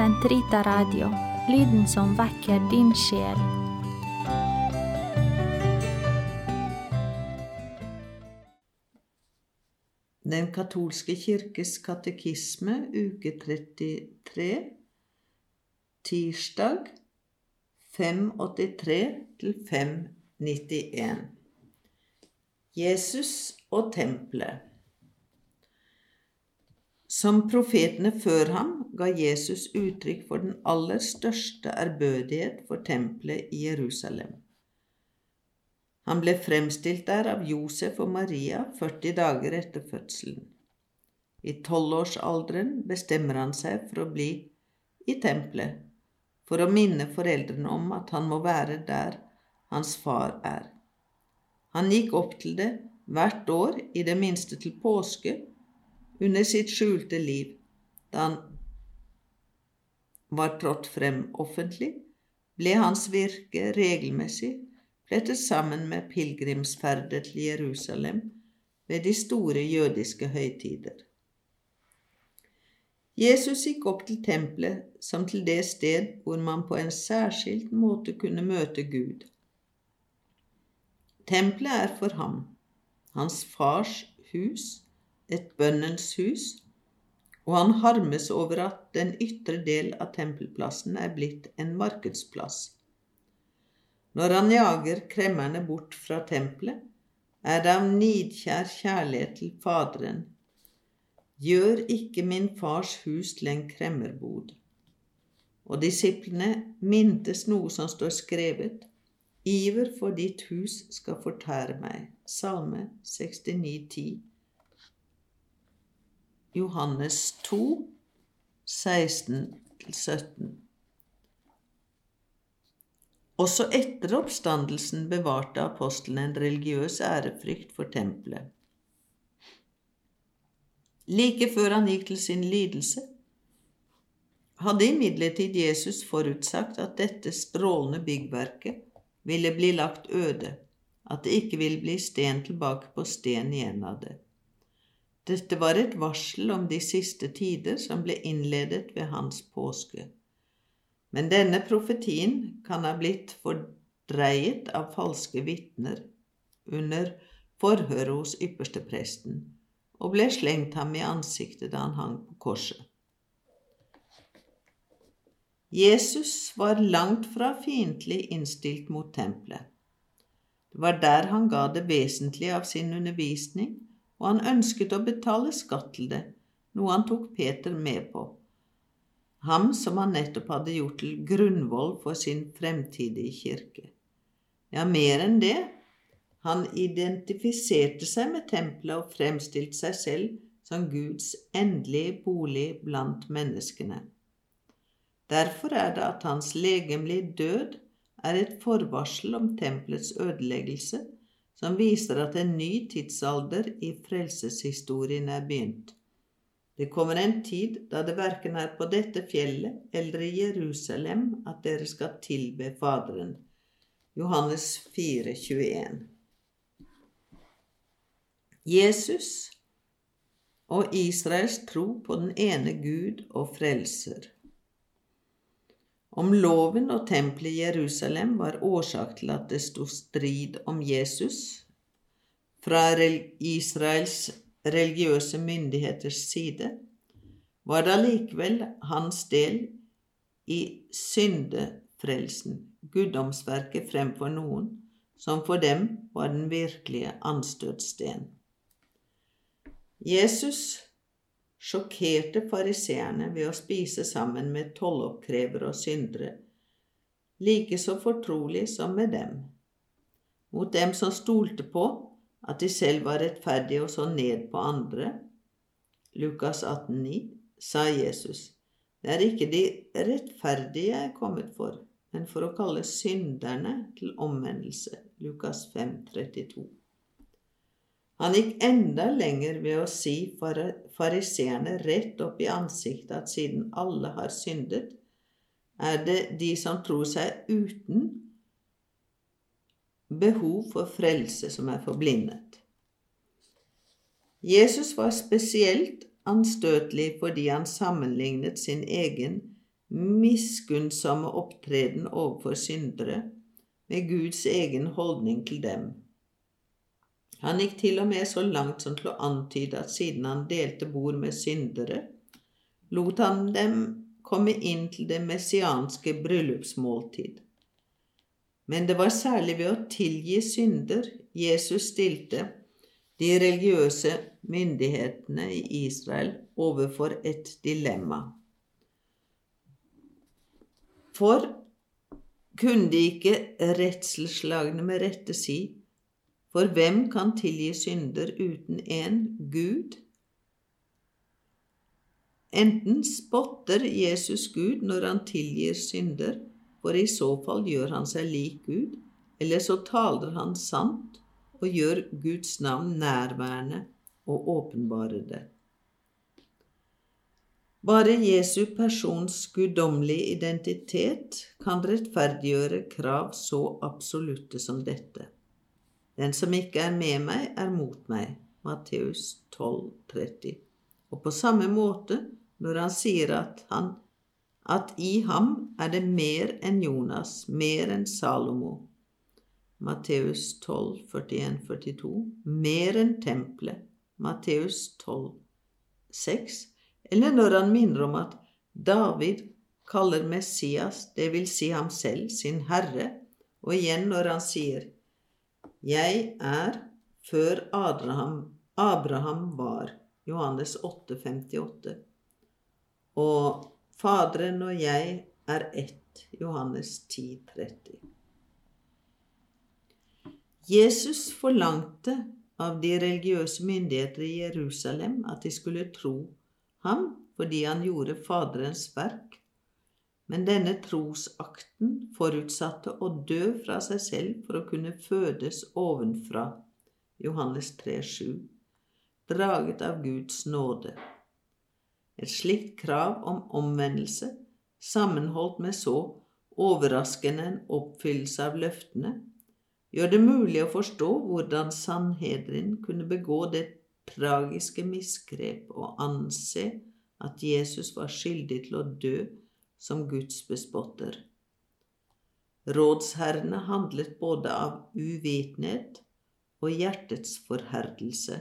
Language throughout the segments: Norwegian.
Sentrita Radio, lyden som vekker din sjel. Den katolske kirkes katekisme, uke 33, tirsdag 583 591. Jesus og tempelet. Som profetene før ham ga Jesus uttrykk for den aller største ærbødighet for tempelet i Jerusalem. Han ble fremstilt der av Josef og Maria 40 dager etter fødselen. I tolvårsalderen bestemmer han seg for å bli i tempelet, for å minne foreldrene om at han må være der hans far er. Han gikk opp til det hvert år, i det minste til påske, under sitt skjulte liv, da han var trådt frem offentlig, ble hans virke regelmessig flettet sammen med pilegrimsferder til Jerusalem ved de store jødiske høytider. Jesus gikk opp til tempelet som til det sted hvor man på en særskilt måte kunne møte Gud. Tempelet er for ham, hans fars hus, et bønnens hus, og han harmes over at den ytre del av tempelplassen er blitt en markedsplass. Når han jager kremmerne bort fra tempelet, er det av nidkjær kjærlighet til Faderen. Gjør ikke min fars hus til en kremmerbod. Og disiplene mintes noe som står skrevet, Iver for ditt hus skal fortære meg. Salme 69, 10. Johannes 2, 16-17. Også etter oppstandelsen bevarte apostlene en religiøs ærefrykt for tempelet. Like før han gikk til sin lidelse, hadde imidlertid Jesus forutsagt at dette strålende byggverket ville bli lagt øde, at det ikke ville bli sten tilbake på sten igjen av det. Dette var et varsel om de siste tider som ble innledet ved hans påske. Men denne profetien kan ha blitt fordreiet av falske vitner under forhøret hos ypperstepresten, og ble slengt ham i ansiktet da han hang på korset. Jesus var langt fra fiendtlig innstilt mot tempelet. Det var der han ga det vesentlige av sin undervisning, og han ønsket å betale skatt til det, noe han tok Peter med på. Ham som han nettopp hadde gjort til grunnvoll for sin fremtidige kirke. Ja, mer enn det, han identifiserte seg med tempelet og fremstilte seg selv som Guds endelige bolig blant menneskene. Derfor er det at hans legemlige død er et forvarsel om tempelets ødeleggelse som viser at en ny tidsalder i frelseshistorien er begynt. Det kommer en tid da det verken er på dette fjellet eller i Jerusalem at dere skal tilbe Faderen. Johannes 4, 21. Jesus og Israels tro på den ene Gud og frelser. Om loven og tempelet i Jerusalem var årsak til at det sto strid om Jesus fra Israels religiøse myndigheters side, var det allikevel hans del i syndefrelsen, guddomsverket fremfor noen, som for dem var den virkelige anstøtsten. Jesus sjokkerte fariseerne ved å spise sammen med tolloppkrevere og syndere, like så fortrolig som med dem. Mot dem som stolte på at de selv var rettferdige og så ned på andre, Lukas 18,9, sa Jesus, det er ikke de rettferdige jeg er kommet for, men for å kalle synderne til omvendelse, Lukas 5, 32. Han gikk enda lenger ved å si fariseerne rett opp i ansiktet at siden alle har syndet, er det de som tror seg uten behov for frelse, som er forblindet. Jesus var spesielt anstøtelig fordi han sammenlignet sin egen miskunnsomme opptreden overfor syndere, med Guds egen holdning til dem. Han gikk til og med så langt som til å antyde at siden han delte bord med syndere, lot han dem komme inn til det messianske bryllupsmåltid. Men det var særlig ved å tilgi synder Jesus stilte de religiøse myndighetene i Israel overfor et dilemma. For kunne de ikke redselsslagne med rette si, for hvem kan tilgi synder uten en Gud? Enten spotter Jesus Gud når han tilgir synder, for i så fall gjør han seg lik Gud, eller så taler han sant og gjør Guds navn nærværende og åpenbarer det. Bare Jesu persons guddommelige identitet kan rettferdiggjøre krav så absolutte som dette. Den som ikke er med meg, er mot meg. Matteus 12, 30. Og på samme måte når han sier at, han, at i ham er det mer enn Jonas, mer enn Salomo. Matteus 12, 41, 42. Mer enn tempelet. Matteus 12, 6 eller når han minner om at David kaller Messias, det vil si ham selv, sin herre, og igjen når han sier Jeg er før Abraham, Abraham var, Johannes 8, 58, og Faderen og jeg er ett, Johannes 10, 30. Jesus forlangte av de religiøse myndigheter i Jerusalem at de skulle tro ham fordi han gjorde Faderens verk, men denne trosakten forutsatte å dø fra seg selv for å kunne fødes ovenfra, Johannes 3,7, draget av Guds nåde. Et slikt krav om omvendelse, sammenholdt med så overraskende en oppfyllelse av løftene, gjør det mulig å forstå hvordan Sanhedrin kunne begå det tragiske misgrep å anse at Jesus var skyldig til å dø som Guds bespotter. Rådsherrene handlet både av uvitenhet og hjertets forherdelse,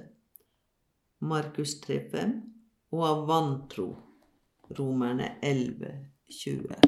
Markus 3,5, og av vantro, Romerne 11, 20.